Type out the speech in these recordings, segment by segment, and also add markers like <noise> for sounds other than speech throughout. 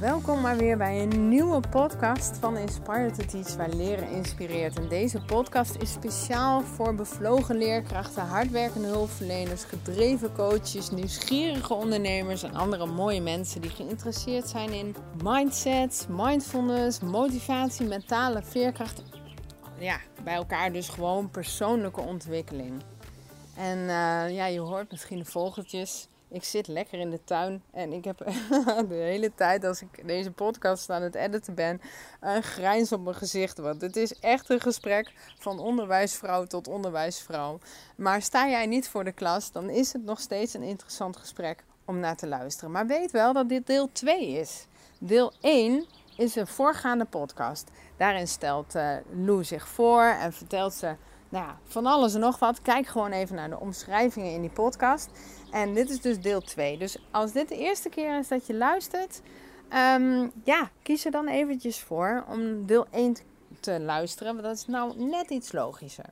Welkom maar weer bij een nieuwe podcast van Inspire to Teach, waar leren inspireert. En deze podcast is speciaal voor bevlogen leerkrachten, hardwerkende hulpverleners, gedreven coaches, nieuwsgierige ondernemers en andere mooie mensen die geïnteresseerd zijn in mindset, mindfulness, motivatie, mentale veerkracht. Ja, bij elkaar dus gewoon persoonlijke ontwikkeling. En uh, ja, je hoort misschien de vogeltjes. Ik zit lekker in de tuin en ik heb <laughs> de hele tijd als ik deze podcast aan het editen ben, een grijns op mijn gezicht. Want het is echt een gesprek van onderwijsvrouw tot onderwijsvrouw. Maar sta jij niet voor de klas, dan is het nog steeds een interessant gesprek om naar te luisteren. Maar weet wel dat dit deel 2 is. Deel 1 is een voorgaande podcast. Daarin stelt uh, Lou zich voor en vertelt ze nou, van alles en nog wat. Kijk gewoon even naar de omschrijvingen in die podcast. En dit is dus deel 2. Dus als dit de eerste keer is dat je luistert, um, ja, kies er dan eventjes voor om deel 1 te luisteren. Want dat is nou net iets logischer.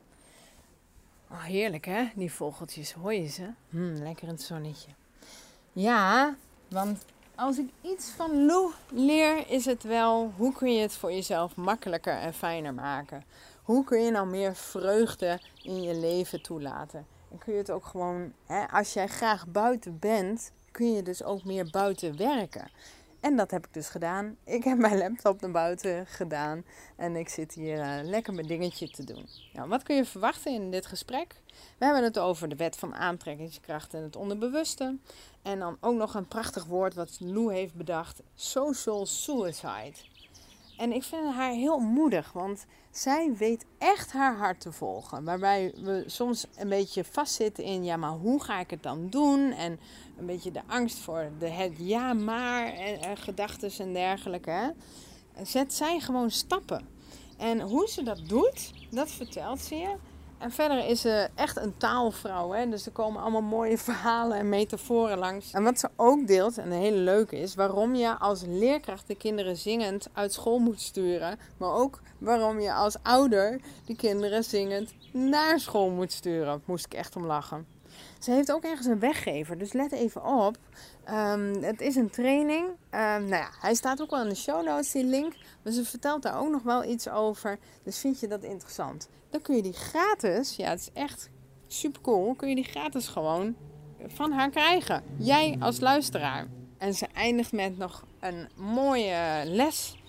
Oh, heerlijk hè, die vogeltjes. Hoor je ze? Hmm, lekker in het zonnetje. Ja, want als ik iets van Lou leer, is het wel hoe kun je het voor jezelf makkelijker en fijner maken. Hoe kun je nou meer vreugde in je leven toelaten? En kun je het ook gewoon, hè, als jij graag buiten bent, kun je dus ook meer buiten werken. En dat heb ik dus gedaan. Ik heb mijn laptop naar buiten gedaan. En ik zit hier uh, lekker mijn dingetje te doen. Nou, wat kun je verwachten in dit gesprek? We hebben het over de wet van aantrekkingskracht en het onderbewuste. En dan ook nog een prachtig woord wat Lou heeft bedacht: social suicide. En ik vind haar heel moedig, want zij weet echt haar hart te volgen. Waarbij we soms een beetje vastzitten in, ja, maar hoe ga ik het dan doen? En een beetje de angst voor de het ja, maar en, en gedachten en dergelijke. Zet zij gewoon stappen. En hoe ze dat doet, dat vertelt ze je. En verder is ze echt een taalvrouw. Hè? Dus er komen allemaal mooie <laughs> verhalen en metaforen langs. En wat ze ook deelt, en een hele leuke is, waarom je als leerkracht de kinderen zingend uit school moet sturen. Maar ook waarom je als ouder de kinderen zingend naar school moet sturen. Moest ik echt om lachen. Ze heeft ook ergens een weggever, dus let even op. Um, het is een training. Um, nou ja, hij staat ook wel in de show notes, die link. Maar ze vertelt daar ook nog wel iets over. Dus vind je dat interessant? Dan kun je die gratis, ja, het is echt super cool. Kun je die gratis gewoon van haar krijgen. Jij als luisteraar. En ze eindigt met nog een mooie les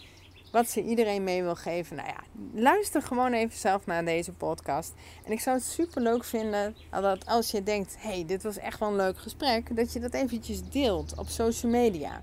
wat ze iedereen mee wil geven. Nou ja, luister gewoon even zelf naar deze podcast. En ik zou het super leuk vinden dat als je denkt: hey, dit was echt wel een leuk gesprek, dat je dat eventjes deelt op social media.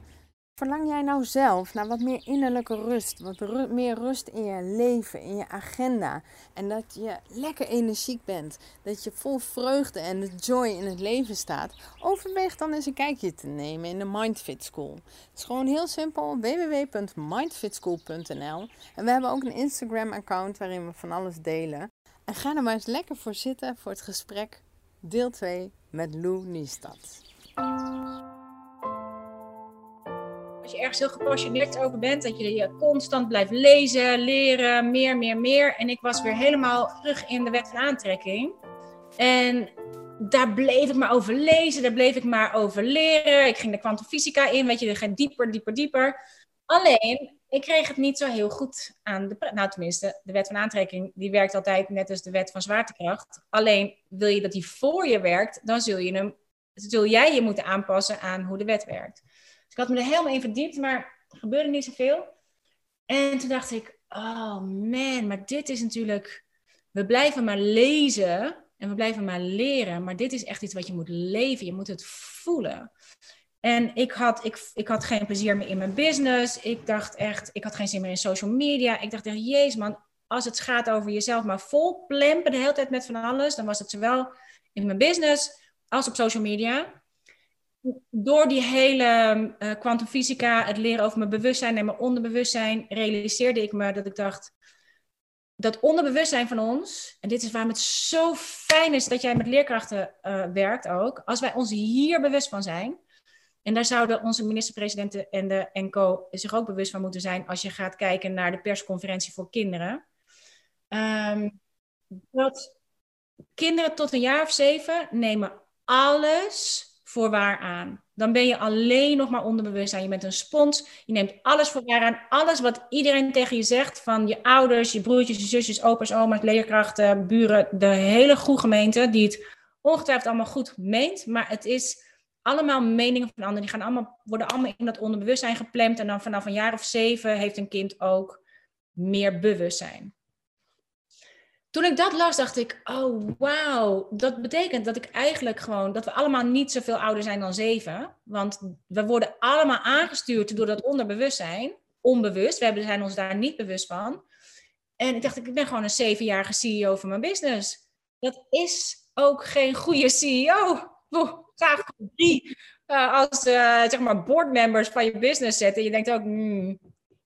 Verlang jij nou zelf naar wat meer innerlijke rust, wat meer rust in je leven, in je agenda en dat je lekker energiek bent, dat je vol vreugde en de joy in het leven staat? Overweeg dan eens een kijkje te nemen in de Mindfit School. Het is gewoon heel simpel www.mindfitschool.nl en we hebben ook een Instagram account waarin we van alles delen. En ga er maar eens lekker voor zitten voor het gesprek deel 2 met Lou Niestad je ergens heel gepassioneerd over bent, dat je constant blijft lezen, leren, meer, meer, meer. En ik was weer helemaal terug in de wet van aantrekking. En daar bleef ik maar over lezen, daar bleef ik maar over leren. Ik ging de kwantumfysica in, weet je, er ging dieper, dieper, dieper. Alleen, ik kreeg het niet zo heel goed aan de... Nou, tenminste, de wet van aantrekking, die werkt altijd net als de wet van zwaartekracht. Alleen, wil je dat die voor je werkt, dan zul, je hem, zul jij je moeten aanpassen aan hoe de wet werkt. Dus ik had me er helemaal in verdiept, maar er gebeurde niet zoveel. En toen dacht ik, oh man, maar dit is natuurlijk... We blijven maar lezen en we blijven maar leren, maar dit is echt iets wat je moet leven. Je moet het voelen. En ik had, ik, ik had geen plezier meer in mijn business. Ik dacht echt, ik had geen zin meer in social media. Ik dacht echt, jezus man, als het gaat over jezelf maar vol plempen de hele tijd met van alles, dan was het zowel in mijn business als op social media door die hele kwantumfysica, uh, het leren over mijn bewustzijn en mijn onderbewustzijn, realiseerde ik me dat ik dacht, dat onderbewustzijn van ons, en dit is waarom het zo fijn is dat jij met leerkrachten uh, werkt ook, als wij ons hier bewust van zijn, en daar zouden onze minister-presidenten en de NCO zich ook bewust van moeten zijn als je gaat kijken naar de persconferentie voor kinderen. Um, dat kinderen tot een jaar of zeven nemen alles voor waar aan. Dan ben je alleen nog maar onderbewustzijn. Je bent een spons. Je neemt alles voor waar aan. Alles wat iedereen tegen je zegt. Van je ouders, je broertjes, je zusjes, opa's, oma's, leerkrachten, buren. De hele goede gemeente. Die het ongetwijfeld allemaal goed meent. Maar het is allemaal meningen van anderen. Die gaan allemaal, worden allemaal in dat onderbewustzijn gepland. En dan vanaf een jaar of zeven heeft een kind ook meer bewustzijn. Toen ik dat las, dacht ik, oh wauw, dat betekent dat ik eigenlijk gewoon, dat we allemaal niet zoveel ouder zijn dan zeven. Want we worden allemaal aangestuurd door dat onderbewustzijn, onbewust. We zijn ons daar niet bewust van. En ik dacht, ik ben gewoon een zevenjarige CEO van mijn business. Dat is ook geen goede CEO. Graag drie uh, als uh, zeg maar boardmembers van je business zetten. Je denkt ook, hmm,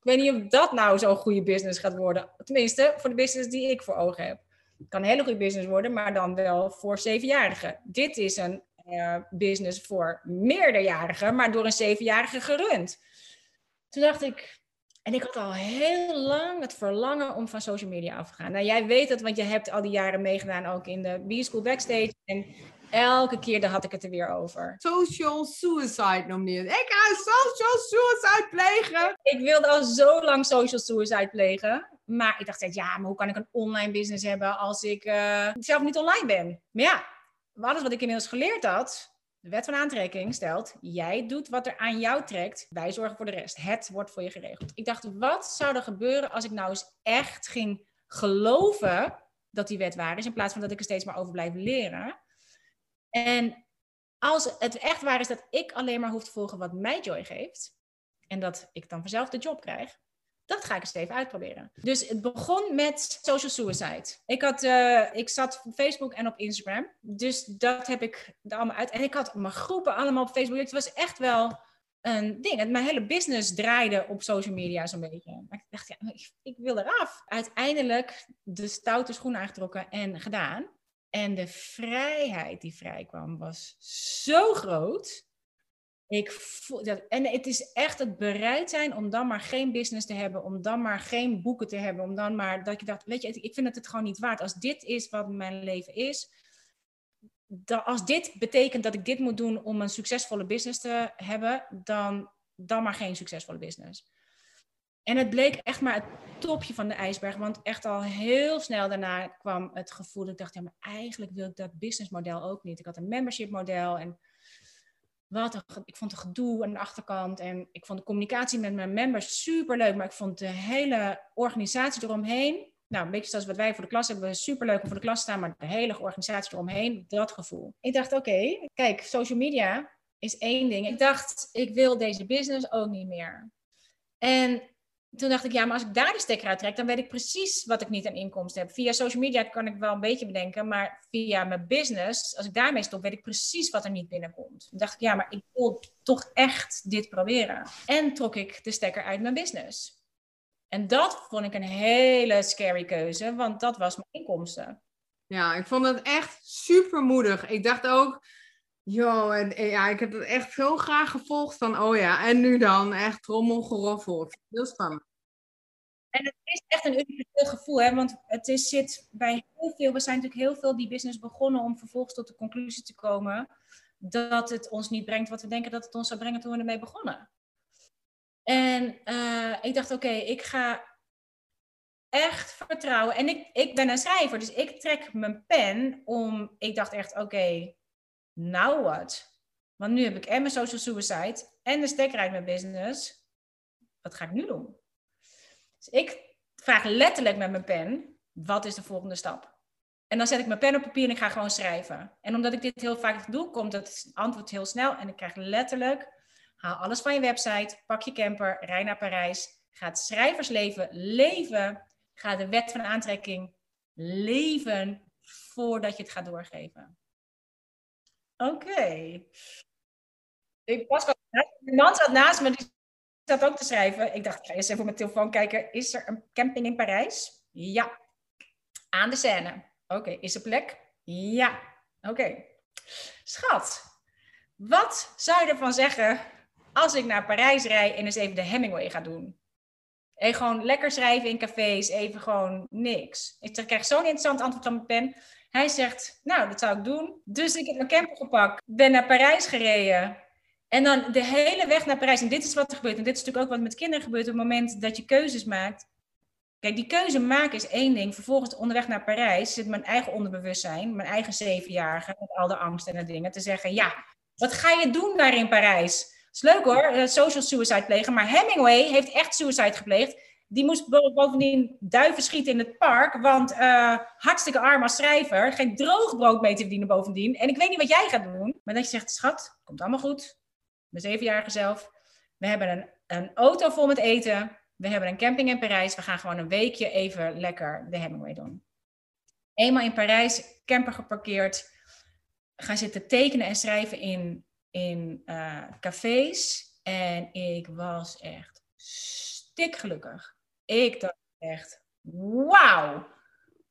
weet niet of dat nou zo'n goede business gaat worden. Tenminste, voor de business die ik voor ogen heb. Het kan een hele goede business worden, maar dan wel voor zevenjarigen. Dit is een uh, business voor meerderjarigen, maar door een zevenjarige gerund. Toen dacht ik, en ik had al heel lang het verlangen om van social media af te gaan. Nou, jij weet het, want je hebt al die jaren meegedaan ook in de B-School Backstage. En elke keer daar had ik het er weer over. Social suicide noemde je het. Ik ga social suicide plegen. Ik wilde al zo lang social suicide plegen. Maar ik dacht, ja, maar hoe kan ik een online business hebben als ik uh, zelf niet online ben? Maar ja, alles wat ik inmiddels geleerd had, de wet van aantrekking stelt, jij doet wat er aan jou trekt, wij zorgen voor de rest. Het wordt voor je geregeld. Ik dacht, wat zou er gebeuren als ik nou eens echt ging geloven dat die wet waar is, in plaats van dat ik er steeds maar over blijf leren? En als het echt waar is dat ik alleen maar hoef te volgen wat mij joy geeft, en dat ik dan vanzelf de job krijg, dat ga ik eens even uitproberen. Dus het begon met social suicide. Ik, had, uh, ik zat op Facebook en op Instagram. Dus dat heb ik er allemaal uit. En ik had mijn groepen allemaal op Facebook. Het was echt wel een ding. Mijn hele business draaide op social media zo'n beetje. Maar ik dacht, ja, ik, ik wil eraf. Uiteindelijk de stoute schoenen aangetrokken en gedaan. En de vrijheid die vrijkwam was zo groot. Ik voel dat, en het is echt het bereid zijn om dan maar geen business te hebben, om dan maar geen boeken te hebben, om dan maar dat je dacht, weet je, ik vind het het gewoon niet waard. Als dit is wat mijn leven is, dat, als dit betekent dat ik dit moet doen om een succesvolle business te hebben, dan, dan maar geen succesvolle business. En het bleek echt maar het topje van de ijsberg, want echt al heel snel daarna kwam het gevoel ik dacht, ja, maar eigenlijk wil ik dat businessmodel ook niet. Ik had een membership model en wat ik vond het gedoe aan de achterkant en ik vond de communicatie met mijn members super leuk, maar ik vond de hele organisatie eromheen, nou een beetje zoals wat wij voor de klas hebben, super leuk om voor de klas te staan, maar de hele organisatie eromheen, dat gevoel. Ik dacht, oké, kijk, social media is één ding. Ik dacht, ik wil deze business ook niet meer. En toen dacht ik, ja, maar als ik daar de stekker uit trek, dan weet ik precies wat ik niet aan inkomsten heb. Via social media kan ik wel een beetje bedenken, maar via mijn business, als ik daarmee stop, weet ik precies wat er niet binnenkomt. Toen dacht ik, ja, maar ik wil toch echt dit proberen. En trok ik de stekker uit mijn business. En dat vond ik een hele scary keuze, want dat was mijn inkomsten. Ja, ik vond het echt super moedig. Ik dacht ook, joh, en, ja, ik heb het echt zo graag gevolgd van, oh ja, en nu dan? Echt trommelgeroffel. Heel spannend. En het is echt een universeel gevoel, hè? want het is, zit bij heel veel, we zijn natuurlijk heel veel die business begonnen om vervolgens tot de conclusie te komen dat het ons niet brengt wat we denken dat het ons zou brengen toen we ermee begonnen. En uh, ik dacht, oké, ik ga echt vertrouwen. En ik, ik ben een schrijver, dus ik trek mijn pen om. Ik dacht echt, oké, okay, nou wat? Want nu heb ik en mijn social suicide en de stekker uit mijn business. Wat ga ik nu doen? Dus ik vraag letterlijk met mijn pen, wat is de volgende stap? En dan zet ik mijn pen op papier en ik ga gewoon schrijven. En omdat ik dit heel vaak doe, komt het antwoord heel snel. En ik krijg letterlijk, haal alles van je website, pak je camper, rij naar Parijs. Ga het schrijversleven leven. Ga de wet van aantrekking leven voordat je het gaat doorgeven. Oké. Ik was mijn man zat naast me, die zat ook te schrijven. Ik dacht, ik ga eens even op mijn telefoon kijken. Is er een camping in Parijs? Ja. Aan de Seine. Oké. Is er plek? Ja. Oké. Schat, wat zou je ervan zeggen als ik naar Parijs rij en eens even de Hemingway ga doen? En gewoon lekker schrijven in cafés, even gewoon niks. Ik krijg zo'n interessant antwoord van mijn pen. Hij zegt, nou, dat zou ik doen. Dus ik heb mijn camper gepakt, ben naar Parijs gereden. En dan de hele weg naar Parijs. En dit is wat er gebeurt. En dit is natuurlijk ook wat met kinderen gebeurt op het moment dat je keuzes maakt. Kijk, die keuze maken is één ding. Vervolgens onderweg naar Parijs zit mijn eigen onderbewustzijn, mijn eigen zevenjarige, met al de angst en de dingen, te zeggen: Ja, wat ga je doen daar in Parijs? Is leuk hoor, eh, social suicide plegen. Maar Hemingway heeft echt suicide gepleegd. Die moest bovendien duiven schieten in het park. Want uh, hartstikke arm als schrijver. Geen droog brood mee te verdienen bovendien. En ik weet niet wat jij gaat doen. Maar dat je zegt, schat, komt allemaal goed. Mijn zevenjarige zelf. We hebben een, een auto vol met eten. We hebben een camping in Parijs. We gaan gewoon een weekje even lekker de Hemingway doen. Eenmaal in Parijs, camper geparkeerd. Gaan zitten tekenen en schrijven in, in uh, cafés. En ik was echt stikgelukkig. Ik dacht echt, wauw,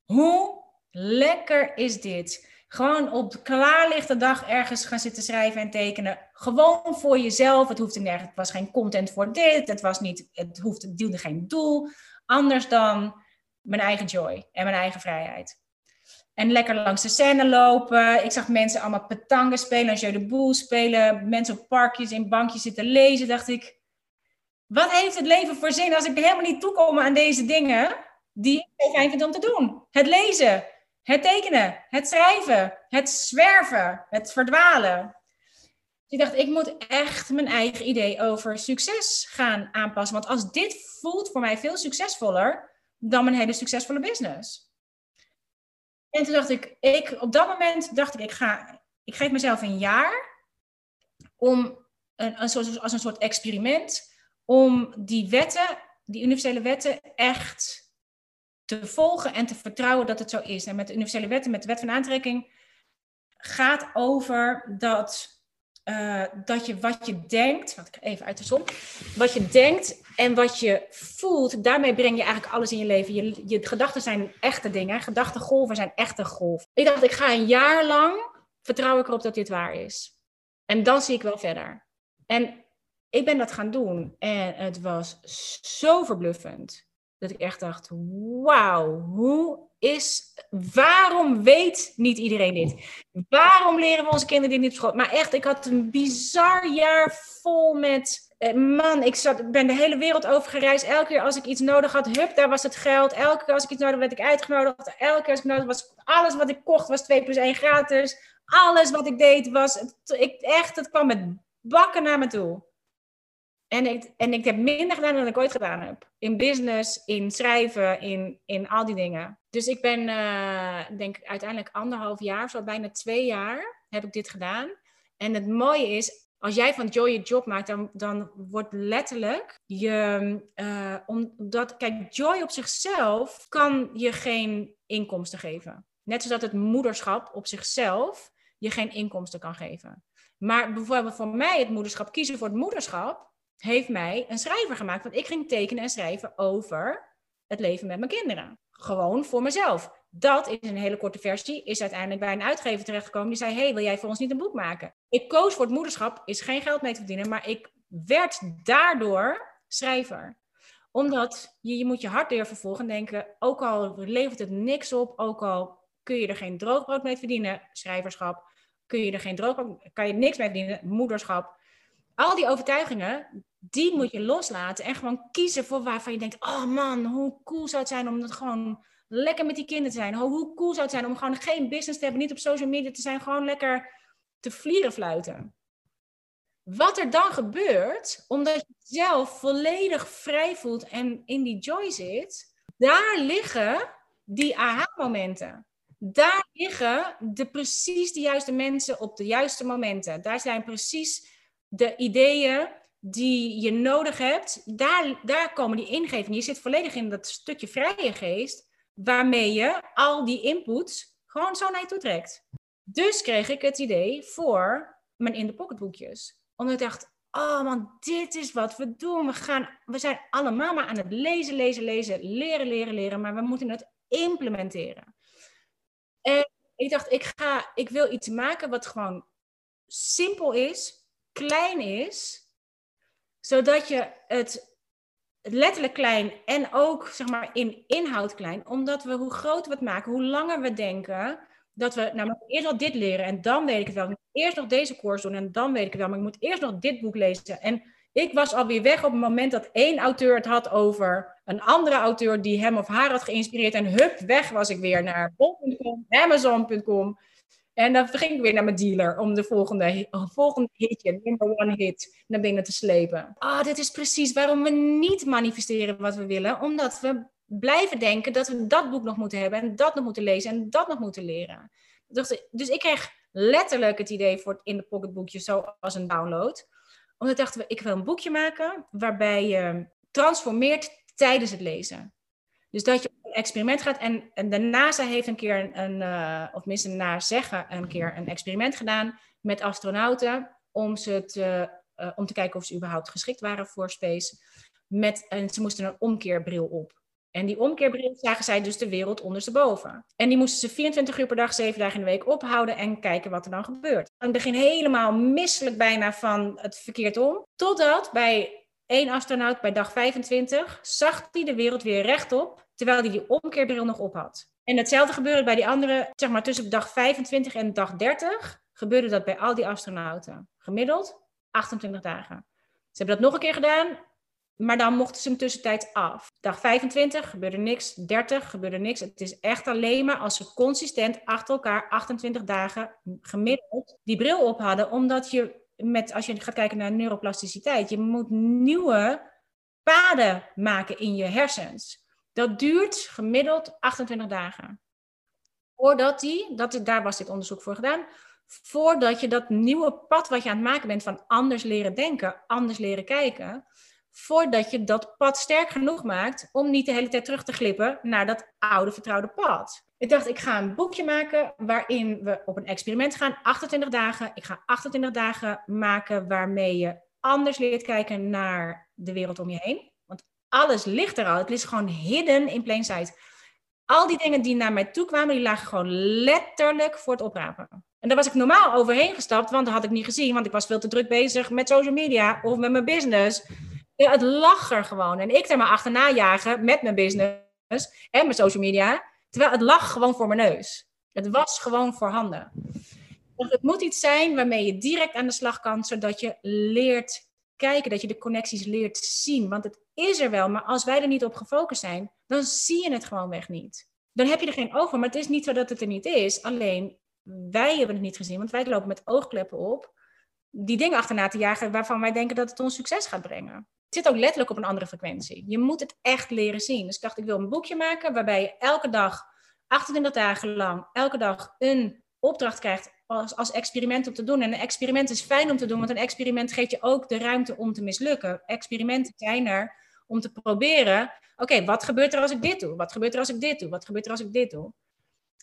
hoe lekker is dit? Gewoon op klaarlichte dag ergens gaan zitten schrijven en tekenen. Gewoon voor jezelf. Het hoefde nergens, was geen content voor dit. Het, was niet, het, hoefde, het diende geen doel. Anders dan mijn eigen joy en mijn eigen vrijheid. En lekker langs de scène lopen. Ik zag mensen allemaal petangen spelen, jeu de boel spelen. Mensen op parkjes in bankjes zitten lezen. Dacht ik, wat heeft het leven voor zin als ik helemaal niet toekom aan deze dingen die ik zo vind om te doen? Het lezen, het tekenen, het schrijven, het zwerven, het verdwalen. ik dacht, ik moet echt mijn eigen idee over succes gaan aanpassen. Want als dit voelt voor mij veel succesvoller dan mijn hele succesvolle business. En toen dacht ik, ik op dat moment dacht ik, ik, ga, ik geef mezelf een jaar om een, als een soort experiment om die wetten, die universele wetten, echt te volgen en te vertrouwen dat het zo is. En met de universele wetten, met de wet van aantrekking, gaat over dat, uh, dat je wat je denkt, wat ik even uit de zon, wat je denkt en wat je voelt, daarmee breng je eigenlijk alles in je leven. Je, je gedachten zijn echte dingen, gedachtengolven zijn echte golven. Ik dacht, ik ga een jaar lang, vertrouw ik erop dat dit waar is. En dan zie ik wel verder. En ik ben dat gaan doen en het was zo verbluffend. Dat ik echt dacht, wauw, hoe is, waarom weet niet iedereen dit? Waarom leren we onze kinderen dit niet op school? Maar echt, ik had een bizar jaar vol met, eh, man, ik, zat, ben de hele wereld over gereisd. Elke keer als ik iets nodig had, hup, daar was het geld. Elke keer als ik iets nodig had, werd ik uitgenodigd. Elke keer als ik nodig was, alles wat ik kocht was 2 plus 1 gratis. Alles wat ik deed was, ik, echt, het kwam met bakken naar me toe. En ik, en ik heb minder gedaan dan ik ooit gedaan heb. In business, in schrijven, in, in al die dingen. Dus ik ben, uh, denk ik, uiteindelijk anderhalf jaar, zo bijna twee jaar, heb ik dit gedaan. En het mooie is, als jij van joy je job maakt, dan, dan wordt letterlijk je, uh, omdat, kijk, joy op zichzelf kan je geen inkomsten geven. Net zoals dat het moederschap op zichzelf je geen inkomsten kan geven. Maar bijvoorbeeld voor mij het moederschap, kiezen voor het moederschap, heeft mij een schrijver gemaakt. Want ik ging tekenen en schrijven over het leven met mijn kinderen. Gewoon voor mezelf. Dat is een hele korte versie. Is uiteindelijk bij een uitgever terechtgekomen. Die zei: Hey, wil jij voor ons niet een boek maken? Ik koos voor het moederschap. Is geen geld mee te verdienen. Maar ik werd daardoor schrijver omdat je, je moet je hart weer vervolgen en denken, ook al levert het niks op, ook al kun je er geen droogbrood mee verdienen, schrijverschap, kun je er geen droogbrood, kan je niks mee verdienen, moederschap, al die overtuigingen, die moet je loslaten en gewoon kiezen voor waarvan je denkt, oh man, hoe cool zou het zijn om dat gewoon lekker met die kinderen te zijn. Hoe cool zou het zijn om gewoon geen business te hebben, niet op social media te zijn, gewoon lekker te vlieren fluiten. Wat er dan gebeurt, omdat je zelf volledig vrij voelt en in die joy zit, daar liggen die aha-momenten. Daar liggen de precies de juiste mensen op de juiste momenten. Daar zijn precies de ideeën die je nodig hebt, daar, daar komen die ingevingen. Je zit volledig in dat stukje vrije geest, waarmee je al die inputs gewoon zo naar je toe trekt. Dus kreeg ik het idee voor mijn in de pocketboekjes. Omdat ik dacht, oh man, dit is wat we doen. We, gaan, we zijn allemaal maar aan het lezen, lezen, lezen, leren, leren, leren, maar we moeten het implementeren. En ik dacht, ik, ga, ik wil iets maken wat gewoon simpel is, klein is, zodat je het letterlijk klein en ook zeg maar in inhoud klein, omdat we hoe groter we het maken, hoe langer we denken, Dat we nou, eerst nog dit leren en dan weet ik het wel. Ik moet eerst nog deze course doen en dan weet ik het wel. Maar ik moet eerst nog dit boek lezen. En ik was alweer weg op het moment dat één auteur het had over een andere auteur die hem of haar had geïnspireerd. En hup, weg was ik weer naar bol.com, amazon.com. En dan ging ik weer naar mijn dealer om de volgende, volgende hitje, number one hit, naar binnen te slepen. Ah, dit is precies waarom we niet manifesteren wat we willen. Omdat we blijven denken dat we dat boek nog moeten hebben en dat nog moeten lezen en dat nog moeten leren. Dus ik kreeg letterlijk het idee voor het in de pocketboekje zoals een download. Omdat dachten we, ik wil een boekje maken waarbij je transformeert tijdens het lezen. Dus dat je een experiment gaat en, en de NASA heeft een keer een, uh, of tenminste na zeggen, een keer een experiment gedaan met astronauten om, ze te, uh, om te kijken of ze überhaupt geschikt waren voor space. Met, en ze moesten een omkeerbril op. En die omkeerbril zagen zij dus de wereld ondersteboven. En die moesten ze 24 uur per dag, 7 dagen in de week ophouden en kijken wat er dan gebeurt. Aan het begin helemaal misselijk bijna van het verkeerd om. Totdat bij één astronaut bij dag 25 zag hij de wereld weer rechtop, terwijl hij die omkeerbril nog op had. En hetzelfde gebeurde bij die andere, zeg maar tussen dag 25 en dag 30, gebeurde dat bij al die astronauten. Gemiddeld 28 dagen. Ze hebben dat nog een keer gedaan maar dan mochten ze hem tussentijds af. Dag 25 gebeurde niks, 30 gebeurde niks. Het is echt alleen maar als ze consistent achter elkaar 28 dagen gemiddeld die bril op hadden. Omdat je, met, als je gaat kijken naar neuroplasticiteit, je moet nieuwe paden maken in je hersens. Dat duurt gemiddeld 28 dagen. Voordat die, dat, daar was dit onderzoek voor gedaan, voordat je dat nieuwe pad wat je aan het maken bent van anders leren denken, anders leren kijken, voordat je dat pad sterk genoeg maakt om niet de hele tijd terug te glippen naar dat oude vertrouwde pad. Ik dacht, ik ga een boekje maken waarin we op een experiment gaan, 28 dagen. Ik ga 28 dagen maken waarmee je anders leert kijken naar de wereld om je heen. Alles ligt er al. Het is gewoon hidden in plain sight. Al die dingen die naar mij toe kwamen, die lagen gewoon letterlijk voor het oprapen. En daar was ik normaal overheen gestapt, want dat had ik niet gezien, want ik was veel te druk bezig met social media of met mijn business. Ja, het lag er gewoon. En ik er maar achterna jagen met mijn business en mijn social media. Terwijl het lag gewoon voor mijn neus. Het was gewoon voorhanden. Dus het moet iets zijn waarmee je direct aan de slag kan, zodat je leert kijken, dat je de connecties leert zien. Want het is er wel, maar als wij er niet op gefocust zijn, dan zie je het gewoon weg niet. Dan heb je er geen voor. Maar het is niet zo dat het er niet is. Alleen wij hebben het niet gezien, want wij lopen met oogkleppen op die dingen achterna te jagen waarvan wij denken dat het ons succes gaat brengen zit ook letterlijk op een andere frequentie. Je moet het echt leren zien. Dus ik dacht, ik wil een boekje maken waarbij je elke dag, 28 dagen lang, elke dag een opdracht krijgt als, als experiment om te doen. En een experiment is fijn om te doen, want een experiment geeft je ook de ruimte om te mislukken. Experimenten zijn er om te proberen, oké, wat gebeurt er als ik dit doe? Wat gebeurt er als ik dit doe? Wat gebeurt er als ik dit doe?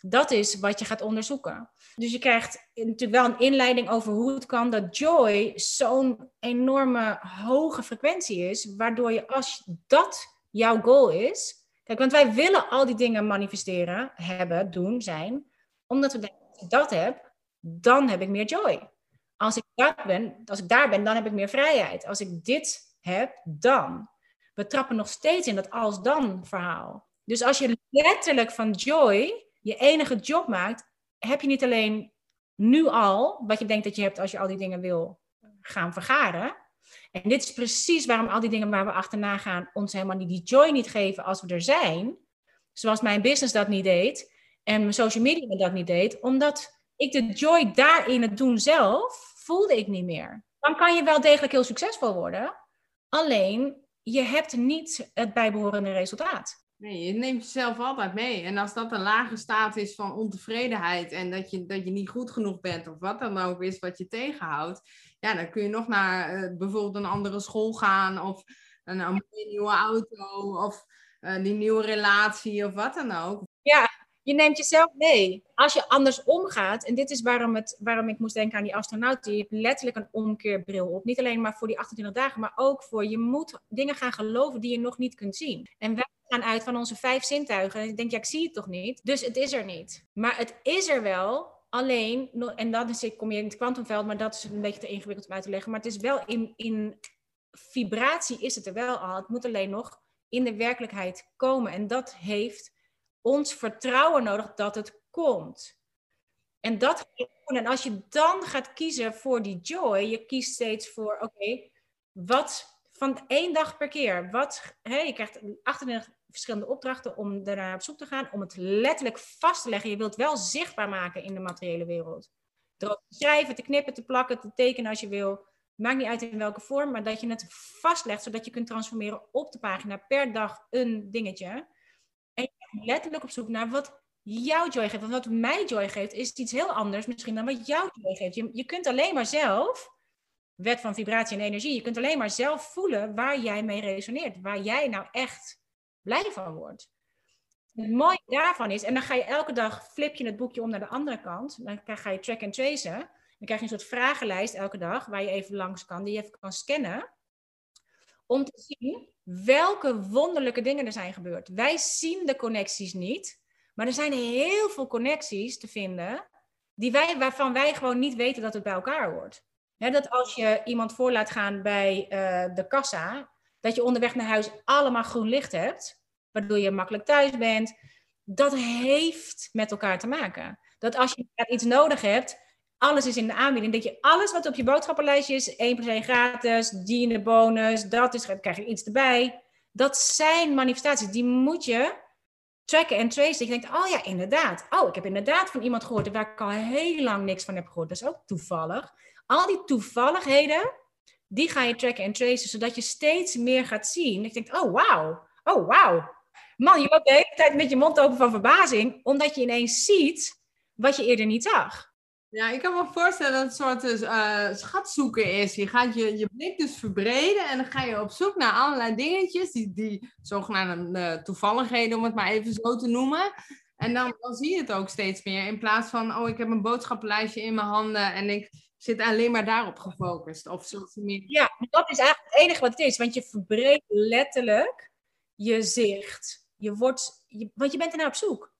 Dat is wat je gaat onderzoeken. Dus je krijgt natuurlijk wel een inleiding over hoe het kan dat joy zo'n enorme hoge frequentie is, waardoor je als dat jouw goal is. Kijk, want wij willen al die dingen manifesteren, hebben, doen, zijn, omdat we denken, als ik dat heb, dan heb ik meer joy. Als ik, dat ben, als ik daar ben, dan heb ik meer vrijheid. Als ik dit heb, dan. We trappen nog steeds in dat als-dan verhaal. Dus als je letterlijk van joy je enige job maakt, heb je niet alleen nu al wat je denkt dat je hebt als je al die dingen wil gaan vergaren. En dit is precies waarom al die dingen waar we achterna gaan ons helemaal niet die joy niet geven als we er zijn. Zoals mijn business dat niet deed en mijn social media dat niet deed. Omdat ik de joy daarin het doen zelf voelde ik niet meer. Dan kan je wel degelijk heel succesvol worden. Alleen je hebt niet het bijbehorende resultaat. Nee, je neemt jezelf altijd mee. En als dat een lage staat is van ontevredenheid en dat je, dat je niet goed genoeg bent of wat dan ook is wat je tegenhoudt, ja, dan kun je nog naar uh, bijvoorbeeld een andere school gaan of een, nieuwe auto of uh, die nieuwe relatie of wat dan ook. Ja, je neemt jezelf mee. Als je anders omgaat, en dit is waarom, het, waarom ik moest denken aan die astronaut, die heeft letterlijk een omkeerbril op. Niet alleen maar voor die 28 dagen, maar ook voor je moet dingen gaan geloven die je nog niet kunt zien. En wij gaan uit van onze vijf zintuigen. En ik denk, ja, ik zie het toch niet? Dus het is er niet. Maar het is er wel. Alleen, en dan is, kom je in het kwantumveld, maar dat is een beetje te ingewikkeld om uit te leggen. Maar het is wel in, in vibratie is het er wel al. Het moet alleen nog in de werkelijkheid komen. En dat heeft ons vertrouwen nodig dat het komt. En dat ga je doen. En als je dan gaat kiezen voor die joy, je kiest steeds voor, oké, wat van één dag per keer, wat, je krijgt 28 verschillende opdrachten om daarna op zoek te gaan, om het letterlijk vast te leggen. Je wilt wel zichtbaar maken in de materiële wereld. Door te schrijven, te knippen, te plakken, te tekenen als je wil. Maakt niet uit in welke vorm, maar dat je het vastlegt, zodat je kunt transformeren op de pagina per dag een dingetje. En je gaat letterlijk op zoek naar wat jouw joy geeft. Want wat mij joy geeft, is iets heel anders misschien dan wat jou joy geeft. Je, je kunt alleen maar zelf, wet van vibratie en energie, je kunt alleen maar zelf voelen waar jij mee resoneert. Waar jij nou echt blij van wordt. Het mooie daarvan is, en dan ga je elke dag, flip je het boekje om naar de andere kant. Dan ga je track en tracen. Dan krijg je een soort vragenlijst elke dag, waar je even langs kan, die je even kan scannen. Om te zien welke wonderlijke dingen er zijn gebeurd. Wij zien de connecties niet, maar er zijn heel veel connecties te vinden die wij, waarvan wij gewoon niet weten dat het bij elkaar hoort. dat als je iemand voor laat gaan bij uh, de kassa, dat je onderweg naar huis allemaal groen licht hebt, waardoor je makkelijk thuis bent. Dat heeft met elkaar te maken. Dat als je iets nodig hebt, alles is in de aanbieding. Dat je alles wat op je boodschappenlijstje is, 1 plus 1 gratis, die in de bonus, dat is, krijg je iets erbij. Dat zijn manifestaties, die moet je tracken en tracen. Je denkt, oh ja, inderdaad. Oh, ik heb inderdaad van iemand gehoord waar ik al heel lang niks van heb gehoord. Dat is ook toevallig. Al die toevalligheden, die ga je tracken en tracen, zodat je steeds meer gaat zien. Ik denk, oh wauw, oh wauw. Man, je loopt de hele tijd met je mond open van verbazing, omdat je ineens ziet wat je eerder niet zag. Ja, ik kan me voorstellen dat het een soort uh, schatzoeken is. Je gaat je, je blik dus verbreden en dan ga je op zoek naar allerlei dingetjes, die, die zogenaamde uh, toevalligheden, om het maar even zo te noemen. En dan, dan zie je het ook steeds meer. In plaats van, oh, ik heb een boodschappenlijstje in mijn handen en ik zit alleen maar daarop gefocust. Of zo meer. Ja, dat is eigenlijk het enige wat het is. Want je verbreedt letterlijk je zicht. Je wordt, je, want je bent er naar op zoek.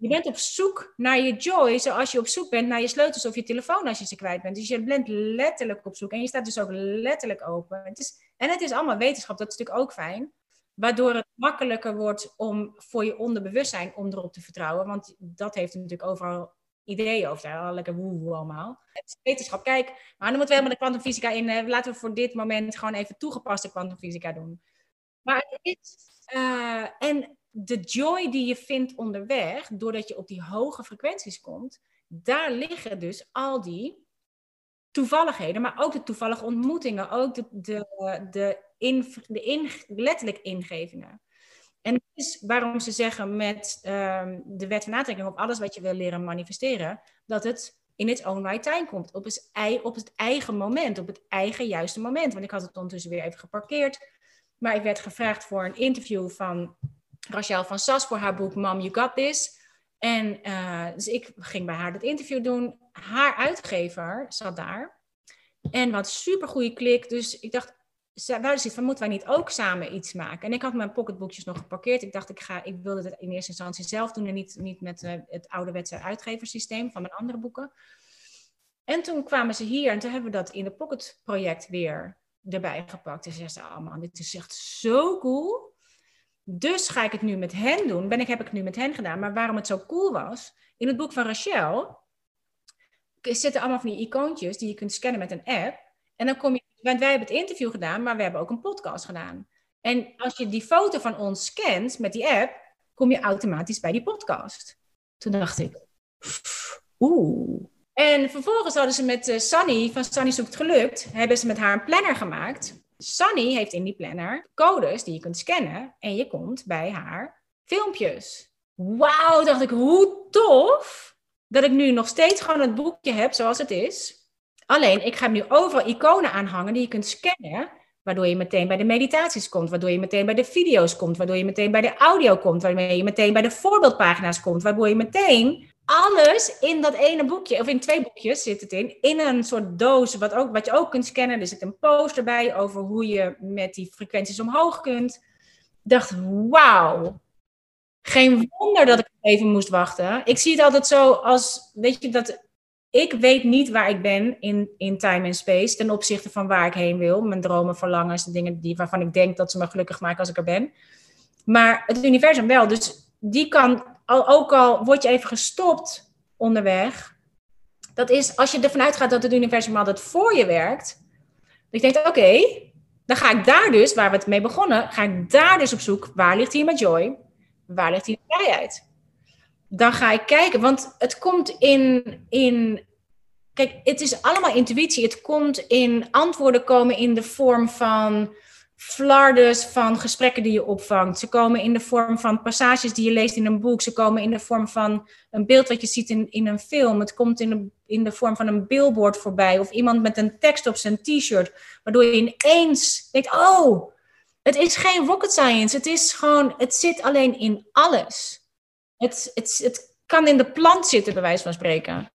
Je bent op zoek naar je joy, zoals je op zoek bent naar je sleutels of je telefoon als je ze kwijt bent. Dus je bent letterlijk op zoek en je staat dus ook letterlijk open. Het is, en het is allemaal wetenschap, dat is natuurlijk ook fijn. Waardoor het makkelijker wordt om voor je onderbewustzijn om erop te vertrouwen. Want dat heeft natuurlijk overal ideeën over. Daar, lekker woe allemaal. Het is wetenschap. Kijk, maar dan moeten we helemaal de kwantumfysica in. laten we voor dit moment gewoon even toegepaste kwantumfysica doen. Maar het is... Uh, en de joy die je vindt onderweg, doordat je op die hoge frequenties komt, daar liggen dus al die toevalligheden, maar ook de toevallige ontmoetingen, ook de, de, de, in, de in, letterlijk ingevingen. En dat is waarom ze zeggen met um, de wet van aantrekking op alles wat je wil leren manifesteren, dat het in its own right time komt, op het, op het eigen moment, op het eigen juiste moment. Want ik had het ondertussen weer even geparkeerd, maar ik werd gevraagd voor een interview van Rachel van Sas voor haar boek Mom, You Got This. En uh, dus ik ging bij haar dat interview doen. Haar uitgever zat daar. En wat super goede klik. Dus ik dacht, waar is het van, moeten wij niet ook samen iets maken? En ik had mijn pocketboekjes nog geparkeerd. Ik dacht, ik, ga, ik wilde het in eerste instantie zelf doen en niet, niet met uh, het ouderwetse uitgeversysteem van mijn andere boeken. En toen kwamen ze hier en toen hebben we dat in de Pocket project weer erbij gepakt. En ze zeiden, oh man, dit is echt zo cool. Dus ga ik het nu met hen doen. Ben ik, heb ik nu met hen gedaan. Maar waarom het zo cool was, in het boek van Rachel zitten allemaal van die icoontjes die je kunt scannen met een app. En dan kom je, want wij hebben het interview gedaan, maar we hebben ook een podcast gedaan. En als je die foto van ons scant met die app, kom je automatisch bij die podcast. Toen dacht ik, oeh. En vervolgens hadden ze met uh, Sunny van Sunny Zoekt Gelukt, hebben ze met haar een planner gemaakt. Sunny heeft in die planner codes die je kunt scannen en je komt bij haar filmpjes. Wauw, dacht ik, hoe tof dat ik nu nog steeds gewoon het boekje heb zoals het is. Alleen, ik ga nu overal iconen aanhangen die je kunt scannen, waardoor je meteen bij de meditaties komt, waardoor je meteen bij de video's komt, waardoor je meteen bij de audio komt, waardoor je meteen bij de voorbeeldpagina's komt, waardoor je meteen alles in dat ene boekje, of in twee boekjes zit het in, in een soort doos, wat, ook, wat je ook kunt scannen. Er zit een poster bij over hoe je met die frequenties omhoog kunt. Ik dacht, wauw. Geen wonder dat ik even moest wachten. Ik zie het altijd zo als, weet je, dat ik weet niet waar ik ben in, in time en space ten opzichte van waar ik heen wil. Mijn dromen, verlangens, de dingen die, waarvan ik denk dat ze me gelukkig maken als ik er ben. Maar het universum wel. Dus die kan al, ook al word je even gestopt onderweg, Dat is als je ervan uitgaat dat het universum altijd voor je werkt. Dat je oké, dan ga ik daar dus, waar we het mee begonnen, ga ik daar dus op zoek. Waar ligt hier mijn joy? Waar ligt hier vrijheid? Dan ga ik kijken, want het komt in, in Kijk, het is allemaal intuïtie. Het komt in antwoorden komen in de vorm van flardes van gesprekken die je opvangt. Ze komen in de vorm van passages die je leest in een boek. Ze komen in de vorm van een beeld wat je ziet in, in een film. Het komt in de, in de vorm van een billboard voorbij. Of iemand met een tekst op zijn t-shirt. Waardoor je ineens denkt, oh, het is geen rocket science. Het is gewoon, het zit alleen in alles. Het, het, het kan in de plant zitten, bij wijze van spreken.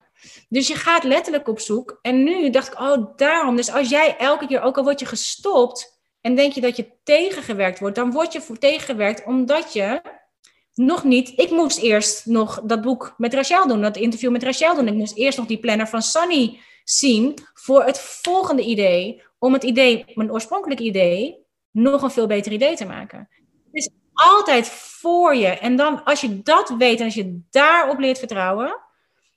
Dus je gaat letterlijk op zoek. En nu dacht ik, oh, daarom. Dus als jij elke keer, ook al word je gestopt en denk je dat je tegengewerkt wordt, dan word je tegengewerkt omdat je nog niet. Ik moest eerst nog dat boek met Rachel doen, dat interview met Rachel doen. Ik moest eerst nog die planner van Sunny zien voor het volgende idee. Om het idee, mijn oorspronkelijke idee, nog een veel beter idee te maken. Het is altijd voor je. En dan, als je dat weet en als je daarop leert vertrouwen,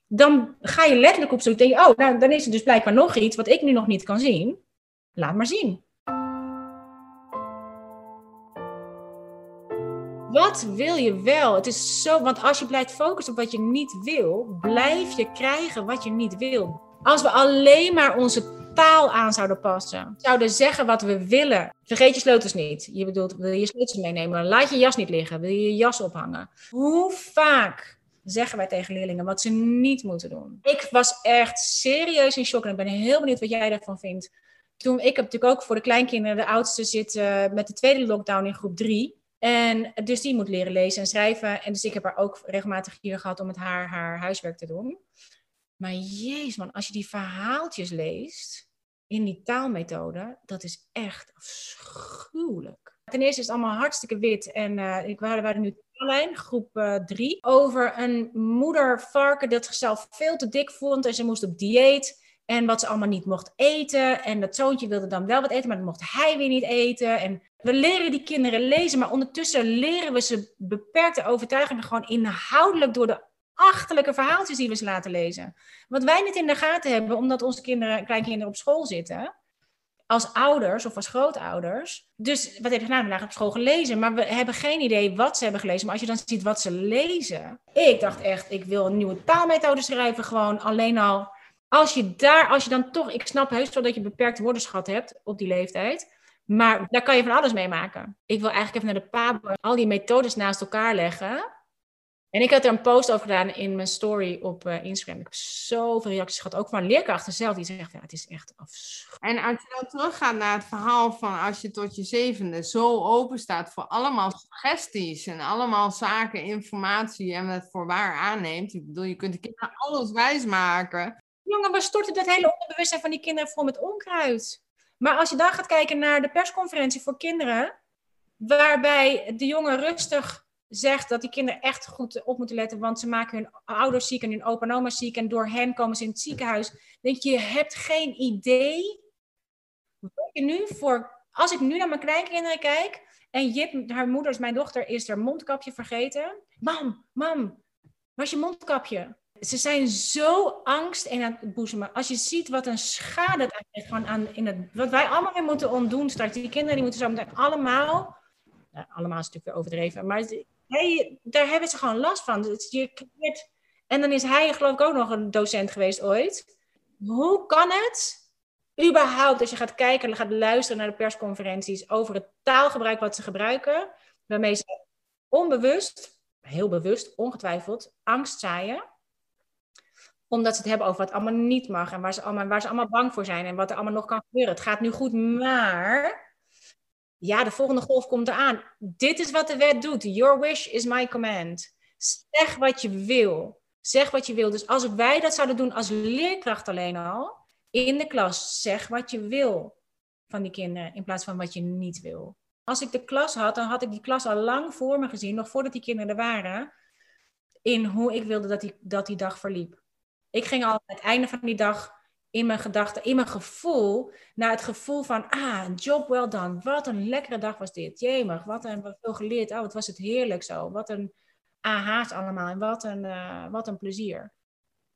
dan ga je letterlijk op zoek. Denk je, oh, nou, dan is er dus blijkbaar nog iets wat ik nu nog niet kan zien. Laat maar zien. Wat wil je wel? Het is zo, want als je blijft focussen op wat je niet wil, blijf je krijgen wat je niet wil. Als we alleen maar onze taal aan zouden passen, zouden zeggen wat we willen. Vergeet je sleutels niet. Je bedoelt, wil je je sleutels meenemen? Laat je jas niet liggen. Wil je je jas ophangen? Hoe vaak zeggen wij tegen leerlingen wat ze niet moeten doen. Ik was echt serieus in shock en ik ben heel benieuwd wat jij daarvan vindt. Toen, ik heb natuurlijk ook voor de kleinkinderen, de oudste zit met de tweede lockdown in groep drie. En dus die moet leren lezen en schrijven. En dus ik heb haar ook regelmatig hier gehad om met haar haar huiswerk te doen. Maar jezus man, als je die verhaaltjes leest in die taalmethode, dat is echt afschuwelijk. Ten eerste is het allemaal hartstikke wit. En uh, ik waren, waren nu lijn, groep 3, uh, over een moeder varken dat zichzelf veel te dik vond en ze moest op dieet. En wat ze allemaal niet mocht eten. En dat zoontje wilde dan wel wat eten, maar dan mocht hij weer niet eten. En we leren die kinderen lezen, maar ondertussen leren we ze beperkte overtuigingen gewoon inhoudelijk door de achterlijke verhaaltjes die we ze laten lezen. Wat wij niet in de gaten hebben, omdat onze kinderen, kleinkinderen op school zitten, als ouders of als grootouders. Dus wat heb je gedaan? We op school gelezen, maar we hebben geen idee wat ze hebben gelezen. Maar als je dan ziet wat ze lezen. Ik dacht echt, ik wil een nieuwe taalmethode schrijven. Gewoon alleen al. Als je daar, als je dan toch, ik snap heus wel dat je beperkt woordenschat hebt op die leeftijd. Maar daar kan je van alles mee maken. Ik wil eigenlijk even naar de PABO al die methodes naast elkaar leggen. En ik had er een post over gedaan in mijn story op uh, Instagram. Ik heb zoveel reacties gehad, ook van leerkrachten zelf, die zeggen, ja, het is echt afschuwelijk. En als je dan teruggaat naar het verhaal van als je tot je zevende zo open staat voor allemaal suggesties en allemaal zaken, informatie en het voor waar aanneemt. Ik bedoel, je kunt de kinderen alles wijs maken. Jongen, we storten het hele onderbewustzijn van die kinderen vol met onkruid. Maar als je dan gaat kijken naar de persconferentie voor kinderen, waarbij de jongen rustig zegt dat die kinderen echt goed op moeten letten, want ze maken hun ouders ziek en hun opa en oma ziek en door hen komen ze in het ziekenhuis. Denk je, je hebt geen idee wat je nu voor, als ik nu naar mijn kleinkinderen kijk en Jip, haar moeder, is mijn dochter, is haar mondkapje vergeten. Mam, mam, was je mondkapje? Ze zijn zo angst aan het boezemen. Als je ziet wat een schade het eigenlijk aan in het, wat wij allemaal weer moeten ontdoen straks. Die kinderen die moeten zo meteen allemaal, nou, allemaal is natuurlijk weer overdreven, maar hey, daar hebben ze gewoon last van. Dus je creëert... En dan is hij geloof ik ook nog een docent geweest ooit. Hoe kan het überhaupt, als je gaat kijken en gaat luisteren naar de persconferenties over het taalgebruik wat ze gebruiken, waarmee ze onbewust, heel bewust, ongetwijfeld, angst zaaien, omdat ze het hebben over wat allemaal niet mag en waar ze allemaal, waar ze allemaal bang voor zijn en wat er allemaal nog kan gebeuren. Het gaat nu goed, maar ja, de volgende golf komt eraan. Dit is wat de wet doet. Your wish is my command. Zeg wat je wil. Zeg wat je wil. Dus als wij dat zouden doen als leerkracht alleen al, in de klas, zeg wat je wil van die kinderen, in plaats van wat je niet wil. Als ik de klas had, dan had ik die klas al lang voor me gezien, nog voordat die kinderen er waren, in hoe ik wilde dat die, dat die dag verliep. Ik ging al aan het einde van die dag in mijn gedachten, in mijn gevoel, naar het gevoel van, ah, job well done. Wat een lekkere dag was dit. Jemig, wat een wat veel geleerd. Oh, wat was het heerlijk zo. Wat een aha's allemaal en wat een, uh, wat een plezier.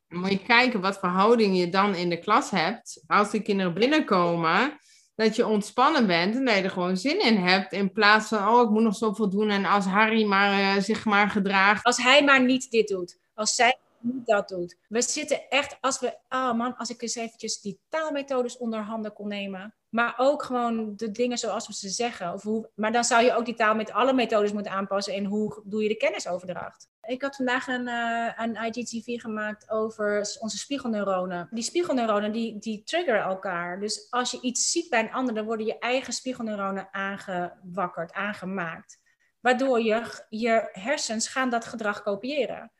Dan moet je kijken wat voor houding je dan in de klas hebt. Als de kinderen binnenkomen, dat je ontspannen bent en dat je er gewoon zin in hebt. In plaats van, oh, ik moet nog zoveel doen. En als Harry maar, uh, zich maar gedraagt. Als hij maar niet dit doet. Als zij niet dat doet. We zitten echt, als we, oh man, als ik eens eventjes die taalmethodes onder handen kon nemen. Maar ook gewoon de dingen zoals we ze zeggen. Of hoe, maar dan zou je ook die taal met alle methodes moeten aanpassen. En hoe doe je de kennisoverdracht? Ik had vandaag een, uh, een IGTV gemaakt over onze spiegelneuronen. Die spiegelneuronen die, die triggeren elkaar. Dus als je iets ziet bij een ander, dan worden je eigen spiegelneuronen aangewakkerd, aangemaakt. Waardoor je, je hersens gaan dat gedrag kopiëren.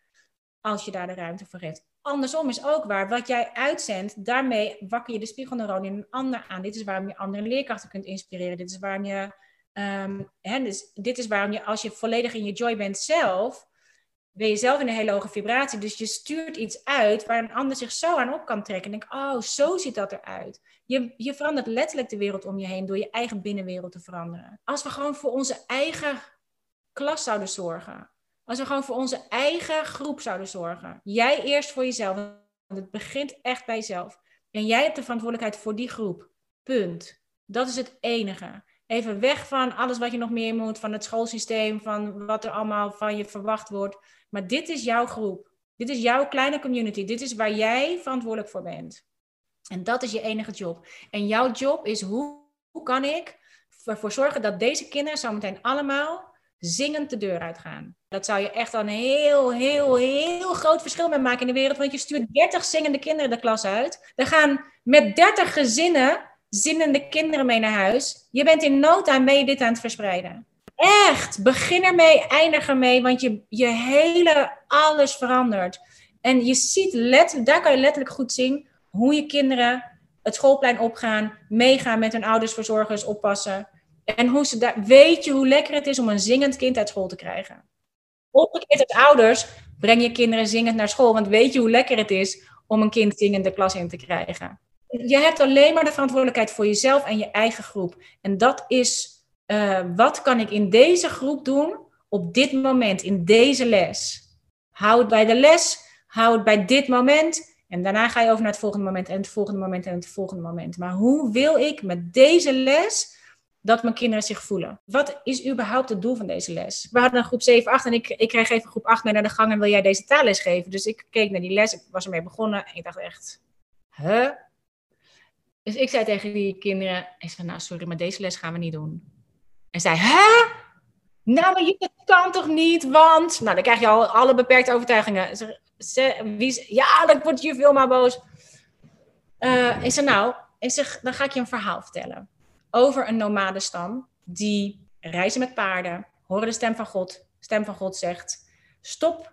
Als je daar de ruimte voor hebt. Andersom is ook waar. Wat jij uitzendt, daarmee wakker je de spiegelneuronen in een ander aan. Dit is waarom je andere leerkrachten kunt inspireren. Dit is waarom je, um, hè, dus dit is waarom je, als je volledig in je joy bent zelf, ben je zelf in een hele hoge vibratie. Dus je stuurt iets uit waar een ander zich zo aan op kan trekken. En denk, oh, zo ziet dat eruit. Je, je verandert letterlijk de wereld om je heen door je eigen binnenwereld te veranderen. Als we gewoon voor onze eigen klas zouden zorgen. Als we gewoon voor onze eigen groep zouden zorgen. Jij eerst voor jezelf. Want het begint echt bij jezelf. En jij hebt de verantwoordelijkheid voor die groep. Punt. Dat is het enige. Even weg van alles wat je nog meer moet, van het schoolsysteem, van wat er allemaal van je verwacht wordt. Maar dit is jouw groep. Dit is jouw kleine community. Dit is waar jij verantwoordelijk voor bent. En dat is je enige job. En jouw job is hoe, hoe kan ik ervoor zorgen dat deze kinderen zometeen allemaal zingend de deur uitgaan. Dat zou je echt een heel, heel, heel groot verschil mee maken in de wereld. Want je stuurt 30 zingende kinderen de klas uit. Er gaan met 30 gezinnen zinnende kinderen mee naar huis. Je bent in no time mee dit aan het verspreiden. Echt, begin ermee, eindig ermee, want je, je hele alles verandert. En je ziet, daar kan je letterlijk goed zien hoe je kinderen het schoolplein opgaan, meegaan met hun ouders, verzorgers, oppassen. En hoe ze daar, weet je hoe lekker het is om een zingend kind uit school te krijgen? Omgekeerd als ouders, breng je kinderen zingend naar school, want weet je hoe lekker het is om een kind zingend de klas in te krijgen? Je hebt alleen maar de verantwoordelijkheid voor jezelf en je eigen groep. En dat is, uh, wat kan ik in deze groep doen op dit moment, in deze les? Hou het bij de les, hou het bij dit moment. En daarna ga je over naar het volgende moment en het volgende moment en het volgende moment. Maar hoe wil ik met deze les dat mijn kinderen zich voelen. Wat is überhaupt het doel van deze les? We hadden een groep 7, 8 en ik, ik kreeg even groep 8 mee naar de gang en wil jij deze taalles geven? Dus ik keek naar die les, ik was ermee begonnen en ik dacht echt, huh? Dus ik zei tegen die kinderen, ik zei, nou sorry, maar deze les gaan we niet doen. En zei, hè? Nou, maar je kan toch niet, want... Nou, dan krijg je al alle beperkte overtuigingen. Ze, wie, ja, dan wordt je veel maar boos. Uh, ik zei, nou, dan ga ik je een verhaal vertellen over een nomadenstam die reizen met paarden, horen de stem van God. stem van God zegt: stop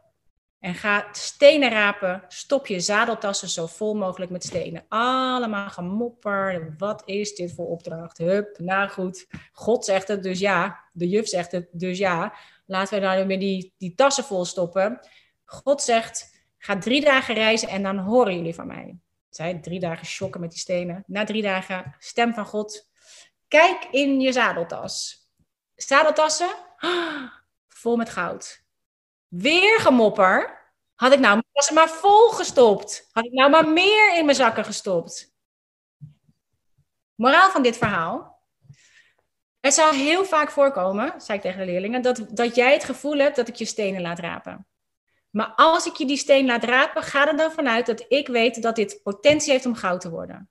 en ga stenen rapen. Stop je zadeltassen zo vol mogelijk met stenen. Allemaal gemopper. Wat is dit voor opdracht? Hup, nou goed. God zegt het, dus ja. De juf zegt het, dus ja. Laten we nou weer die, die tassen vol stoppen. God zegt: ga drie dagen reizen en dan horen jullie van mij. Zij drie dagen shocken met die stenen. Na drie dagen, stem van God, Kijk in je zadeltas. Zadeltassen, <gasps> vol met goud. Weer gemopper. Had ik nou mijn tassen maar vol gestopt? Had ik nou maar meer in mijn zakken gestopt? Moraal van dit verhaal. Het zou heel vaak voorkomen, zei ik tegen de leerlingen, dat, dat jij het gevoel hebt dat ik je stenen laat rapen. Maar als ik je die steen laat rapen, ga er dan vanuit dat ik weet dat dit potentie heeft om goud te worden.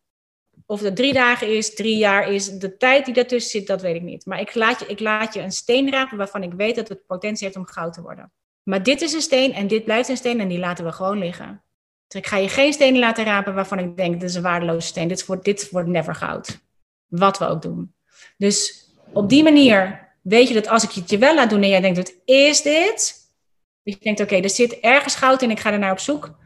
Of het drie dagen is, drie jaar is, de tijd die daartussen zit, dat weet ik niet. Maar ik laat je, ik laat je een steen rapen waarvan ik weet dat het potentie heeft om goud te worden. Maar dit is een steen en dit blijft een steen en die laten we gewoon liggen. Dus ik ga je geen stenen laten rapen waarvan ik denk, dit is een waardeloze steen. Dit wordt, dit wordt never goud. Wat we ook doen. Dus op die manier weet je dat als ik het je wel laat doen en jij denkt, wat is dit? je denkt, oké, er zit ergens goud in, ik ga er naar op zoek.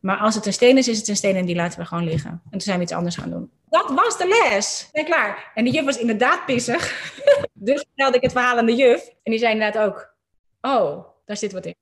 Maar als het een steen is, is het een steen en die laten we gewoon liggen. En toen zijn we iets anders gaan doen. Dat was de les. En klaar. En de juf was inderdaad pissig. <laughs> dus vertelde ik het verhaal aan de juf. En die zei inderdaad ook, oh, daar zit wat in.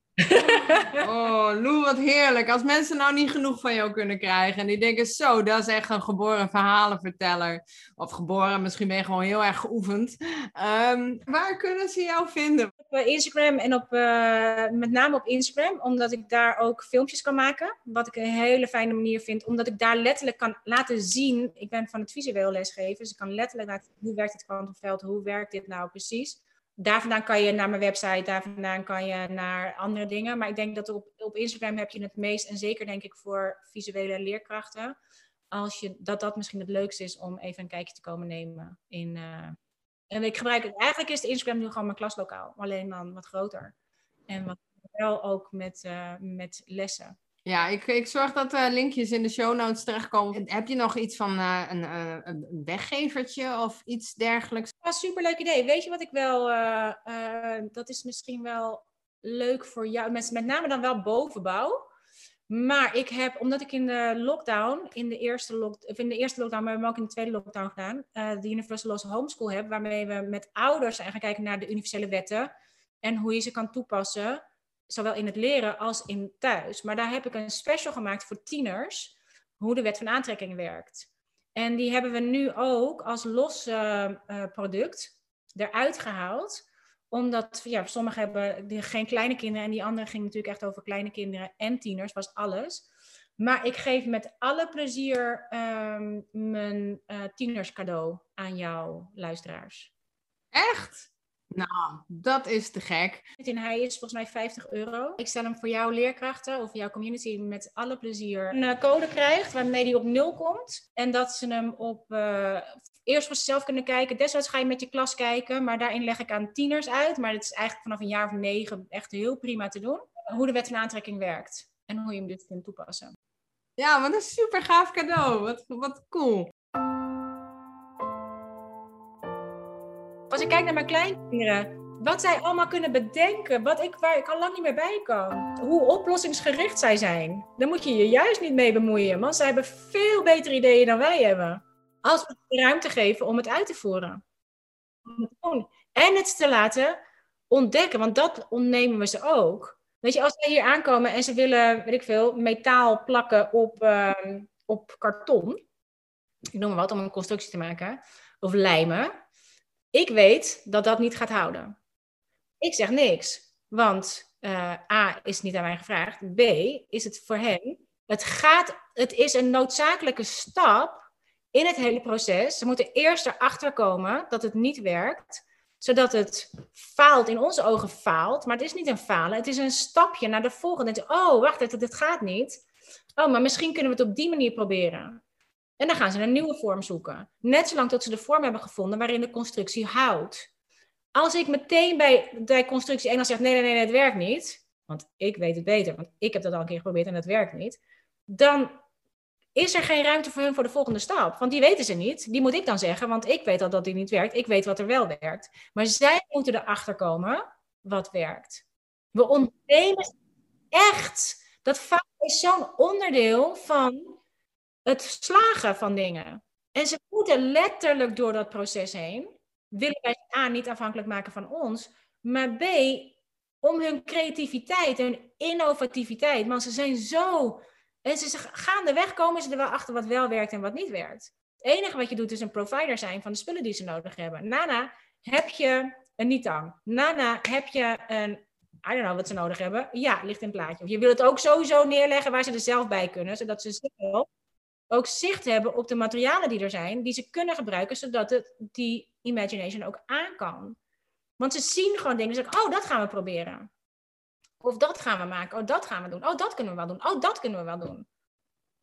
Oh, Lou, wat heerlijk. Als mensen nou niet genoeg van jou kunnen krijgen en die denken, zo, dat is echt een geboren verhalenverteller. Of geboren, misschien ben je gewoon heel erg geoefend. Ehm, waar kunnen ze jou vinden? Op eh, Instagram en op, uh, met name op Instagram, omdat ik daar ook filmpjes kan maken. Wat ik een hele fijne manier vind, omdat ik daar letterlijk kan laten zien. Ik ben van het visueel lesgeven, dus ik kan letterlijk laten hoe werkt het kwantumveld, hoe werkt dit nou precies daar vandaan kan je naar mijn website, daar vandaan kan je naar andere dingen. Maar ik denk dat op, op Instagram heb je het meest, en zeker denk ik voor visuele leerkrachten, als je, dat dat misschien het leukste is om even een kijkje te komen nemen. In, uh, en ik gebruik het, eigenlijk is de Instagram nu gewoon mijn klaslokaal, alleen dan wat groter. En wat wel ook met, uh, met lessen. Ja, ik, ik zorg dat uh, linkjes in de show notes terechtkomen. Heb je nog iets van uh, een, uh, weggevertje of iets dergelijks? Ja, superleuk idee. Weet je wat ik wel, dat is misschien wel leuk voor jou, met, met name dan wel bovenbouw. Maar ik heb, omdat ik in de lockdown, in de eerste, lock, of in de eerste lockdown, maar we hebben ook in de tweede lockdown gedaan, de Universal Homeschool heb, waarmee we met ouders gaan kijken naar de universele wetten en hoe je ze kan toepassen zowel in het leren als in thuis. Maar daar heb ik een special gemaakt voor tieners, hoe de wet van aantrekking werkt. En die hebben we nu ook als los uh, product eruit gehaald. Omdat ja, sommigen hebben geen kleine kinderen en die andere ging natuurlijk echt over kleine kinderen en tieners, was alles. Maar ik geef met alle plezier um, mijn uh, tieners cadeau aan jouw luisteraars. Echt? Nou, dat is te gek. Hij is volgens mij 50 euro. Ik stel hem voor jouw leerkrachten of jouw community met alle plezier een eh, code krijgt waarmee hij op nul komt. En dat ze hem op uh, eerst voor zichzelf kunnen kijken. Desnoods ga je met je klas kijken, maar daarin leg ik aan tieners uit. Maar het is eigenlijk vanaf een jaar of negen echt heel prima te doen. Hoe de wet van aantrekking werkt en hoe je hem dus kunt toepassen. Ja, wat een super gaaf cadeau. Wat, wat cool. Als ik kijk naar mijn kleinkinderen, wat zij allemaal kunnen bedenken, wat ik, waar ik al lang niet meer bij kan. Hoe oplossingsgericht zij zijn. Daar moet je je juist niet mee bemoeien, want zij hebben veel betere ideeën dan wij hebben. Als we de ruimte geven om het uit te voeren. En het te laten ontdekken, want dat ontnemen we ze ook. Weet je, als zij hier aankomen en ze willen, weet ik veel, metaal plakken op, uh, op karton. Ik noem maar wat, om een constructie te maken. Of lijmen ik weet dat dat niet gaat houden. Ik zeg niks, want uh, A is niet aan mij gevraagd. B is het voor hen. Het, gaat, het is een noodzakelijke stap in het hele proces. Ze moeten eerst erachter komen dat het niet werkt, zodat het faalt, in onze ogen faalt. Maar het is niet een falen, het is een stapje naar de volgende. Oh, wacht, dit gaat niet. Oh, maar misschien kunnen we het op die manier proberen. En dan gaan ze een nieuwe vorm zoeken. Net zolang tot ze de vorm hebben gevonden waarin de constructie houdt. Als ik meteen bij, bij constructie 1 al zeg: nee, nee, nee, het werkt niet. Want ik weet het beter, want ik heb dat al een keer geprobeerd en het werkt niet. Dan is er geen ruimte voor hun voor de volgende stap. Want die weten ze niet. Die moet ik dan zeggen, want ik weet al dat die niet werkt. Ik weet wat er wel werkt. Maar zij moeten erachter komen wat werkt. We ontnemen echt. Dat vaak is zo'n onderdeel van het slagen van dingen. En ze moeten letterlijk door dat proces heen. Willen wij A, niet afhankelijk maken van ons, maar B, om hun creativiteit, hun innovativiteit. Want ze zijn zo. En ze gaandeweg komen ze er wel achter wat wel werkt en wat niet werkt. Het enige wat je doet is een provider zijn van de spullen die ze nodig hebben. Nana, heb je een Nitang? Nana, heb je een. I don't know wat ze nodig hebben. Ja, ligt in het plaatje. Of je wil het ook sowieso neerleggen waar ze er zelf bij kunnen, zodat ze zelf ook zicht hebben op de materialen die er zijn, die ze kunnen gebruiken, zodat het, die imagination ook aan kan. Want ze zien gewoon dingen, ze zeggen, oh, dat gaan we proberen. Of dat gaan we maken, oh, dat gaan we doen. Oh, dat kunnen we wel doen. Oh, dat kunnen we wel doen.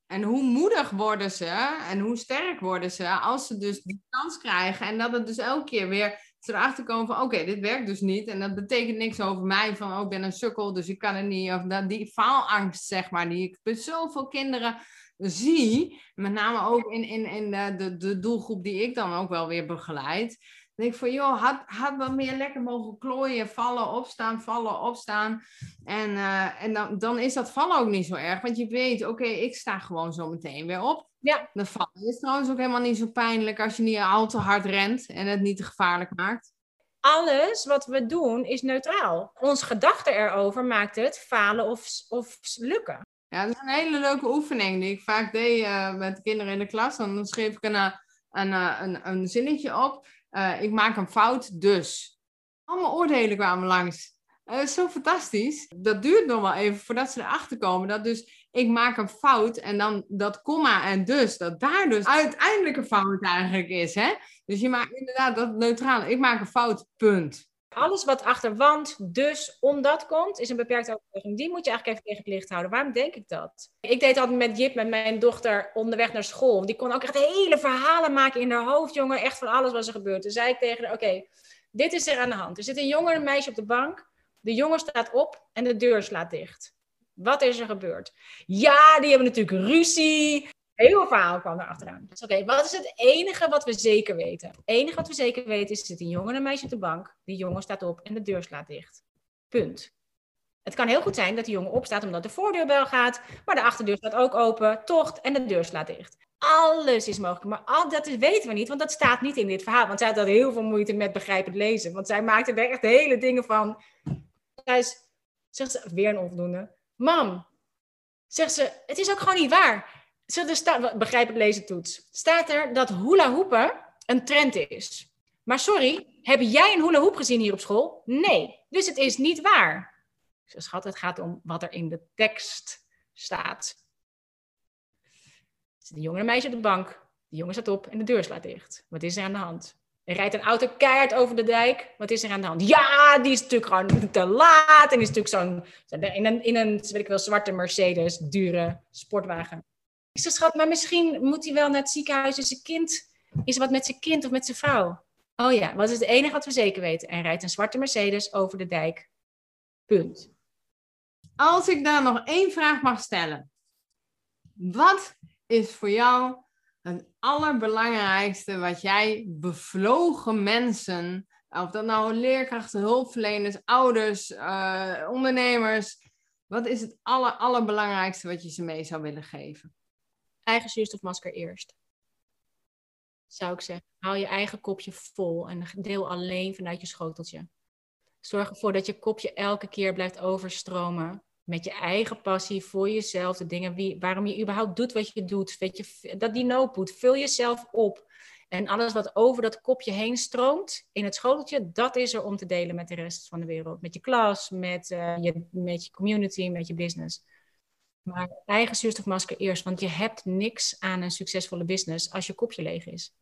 En hoe moedig worden ze en hoe sterk worden ze als ze dus die kans krijgen en dat het dus elke keer weer erachter komen van oké, dit werkt dus niet en dat betekent niks over mij van oh, ik ben een sukkel, dus ik kan het niet. Of dat, die faalangst zeg maar, die ik bij zoveel kinderen zie, met name ook in, in, in de, de, de doelgroep die ik dan ook wel weer begeleid, denk ik van, joh, had, had wat meer lekker mogen klooien, vallen, opstaan, vallen, opstaan. En, uh, en dan, dan is dat vallen ook niet zo erg, want je weet, oké, ik sta gewoon zo meteen weer op. Ja. De vallen is trouwens ook helemaal niet zo pijnlijk als je niet al te hard rent en het niet te gevaarlijk maakt. alles wat we doen is neutraal. Ons gedachte erover maakt het falen of, of lukken. Ja, dat is een hele leuke oefening die ik vaak deed uh, met kinderen in de klas. Dan schreef ik een, eh, een, eh, een, een zinnetje op. Ik maak een fout, dus. Allemaal oordelen kwamen langs. Zo fantastisch. Dat duurt nog wel even voordat ze erachter komen. Dat dus ik maak een fout en dan dat komma en dus. Dat daar dus uiteindelijk fout eigenlijk is. Hè? Dus je maakt inderdaad dat neutraal. Ik maak een fout, punt. Alles wat achter want, dus, omdat komt, is een beperkte overtuiging. Die moet je eigenlijk even tegen het licht houden. Waarom denk ik dat? Ik deed altijd met Jip, met mijn dochter, onderweg naar school. Die kon ook echt hele verhalen maken in haar hoofd, jongen. Echt van alles wat er gebeurt. Toen zei ik tegen haar, oké, dit is er aan de hand. Er zit een jongen en meisje op de bank. De jongen staat op en de deur slaat dicht. Wat is er gebeurd? Ja, die hebben natuurlijk ruzie. Heel verhaal kwam er achteraan. Dus oké, wat is het enige wat we zeker weten? Het enige wat we zeker weten is, er zit een jongen en een meisje op de bank. Die jongen staat op en de deur slaat dicht. Punt. Het kan heel goed zijn dat die jongen opstaat omdat de voordeurbel gaat, maar de achterdeur staat ook open, tocht en de deur slaat dicht. Alles is mogelijk, maar dat weten we niet, want dat staat niet in dit verhaal. Want zij had heel veel moeite met begrijpend lezen, want zij maakte er echt hele dingen van. Zij zegt ze, weer een onvoldoende. Mam, zegt ze, het is ook gewoon niet waar. Zo, er staat, begrijp het lezen toets. Staat er dat hula hoepen een trend is. Maar sorry, heb jij een hula hoep gezien hier op school? Nee, dus het is niet waar. Schat, het gaat om wat er in de tekst staat. Er zit een jongen en meisje op de bank. De jongen staat op en de deur slaat dicht. Wat is er aan de hand? Er rijdt een auto keihard over de dijk. Wat is er aan de hand? Ja, die is natuurlijk gewoon te laat. En is natuurlijk zo'n in een, in een weet ik wel, zwarte Mercedes, dure sportwagen. Maar misschien moet hij wel naar het ziekenhuis. Dus zijn kind is wat met zijn kind of met zijn vrouw. Oh ja, wat is het enige wat we zeker weten? En rijdt een zwarte Mercedes over de dijk. Punt. Als ik daar nog één vraag mag stellen. Wat is voor jou het allerbelangrijkste wat jij bevlogen mensen, of dat nou leerkrachten, hulpverleners, ouders, uh, ondernemers, wat is het aller, allerbelangrijkste wat je ze mee zou willen geven? Eigen zuurstofmasker eerst. Zou ik zeggen. Haal je eigen kopje vol en deel alleen vanuit je schoteltje. Zorg ervoor dat je kopje elke keer blijft overstromen met je eigen passie voor jezelf, de dingen wie, waarom je überhaupt doet wat je doet, je, dat die noodpoet, vul jezelf op. En alles wat over dat kopje heen stroomt in het schoteltje, dat is er om te delen met de rest van de wereld. Met je klas, met, uh, je, met je community, met je business. Maar eigen zuurstofmasker eerst, want je hebt niks aan een succesvolle business als je kopje leeg is.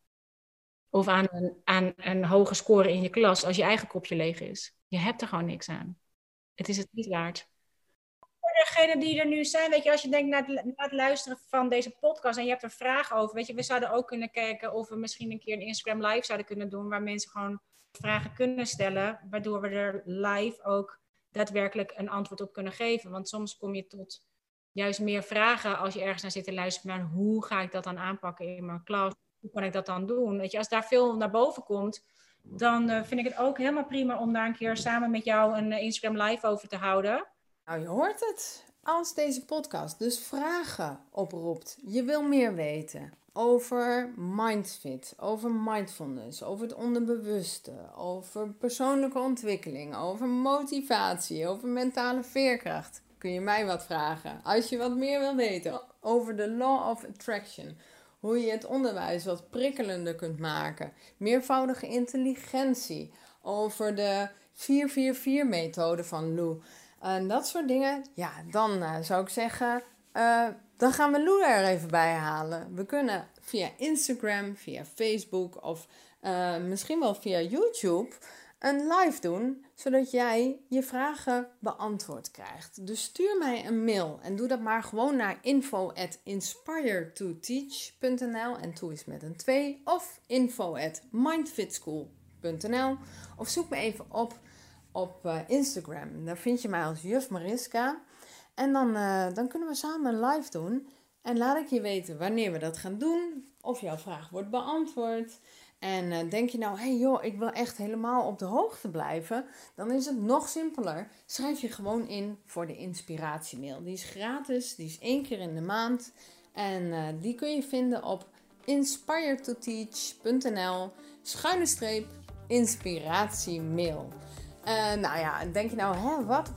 Of aan een, aan een hoge score in je klas als je eigen kopje leeg is. Je hebt er gewoon niks aan. Het is het niet waard degenen die er nu zijn, weet je, als je denkt naar het, het, luisteren van deze podcast en je hebt er vragen over, weet je, we zouden ook kunnen kijken of we misschien een keer een Instagram live zouden kunnen doen, waar mensen gewoon vragen kunnen stellen, waardoor we er live ook daadwerkelijk een antwoord op kunnen geven. Want soms kom je tot juist meer vragen als je ergens naar zit te luisteren naar hoe ga ik dat dan aanpakken in mijn klas, hoe kan ik dat dan doen? Weet je, als daar veel naar boven komt, dan uh, vind ik het ook helemaal prima om daar een keer samen met jou een uh, Instagram live over te houden. Nou, je hoort het. Als deze podcast dus vragen oproept, je wil meer weten over mindfit, over mindfulness, over het onderbewuste, over persoonlijke ontwikkeling, over motivatie, over mentale veerkracht, kun je mij wat vragen. Als je wat meer wil weten over de law of attraction, hoe je het onderwijs wat prikkelender kunt maken, meervoudige intelligentie, over de 444-methode van Lou en dat soort dingen, ja, dan uh, zou ik zeggen, uh, dan gaan we Lou er even bij halen. We kunnen via Instagram, via Facebook of uh, misschien wel via YouTube een live doen, zodat jij je vragen beantwoord krijgt. Dus stuur mij een mail en doe dat maar gewoon naar info at inspiretoteach.nl en toe is met een 2 of info mindfitschool.nl of zoek me even op op uh, Instagram. Daar vind je mij als Juf Mariska. En dan, uh, dan kunnen we samen een live doen. En laat ik je weten wanneer we dat gaan doen. Of jouw vraag wordt beantwoord. En uh, denk je nou, hé hey joh, ik wil echt helemaal op de hoogte blijven. Dan is het nog simpeler. Schrijf je gewoon in voor de inspiratiemail. Die is gratis, die is één keer in de maand. En die kun je vinden op inspiretoteach.nl schuine streep inspiratiemail. Uh, nou ja, denk je nou, hè, wat?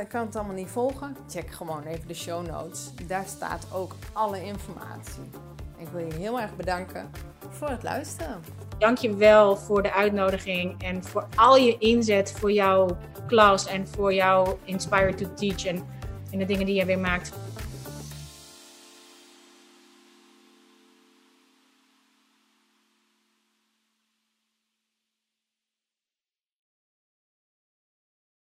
Ik kan het allemaal niet volgen? Check gewoon even de show notes. Daar staat ook alle informatie. Ik wil je heel erg bedanken voor het luisteren. Dank je wel voor de uitnodiging en voor al je inzet voor jouw klas en voor jouw Inspire to Teach en, en de dingen die je weer maakt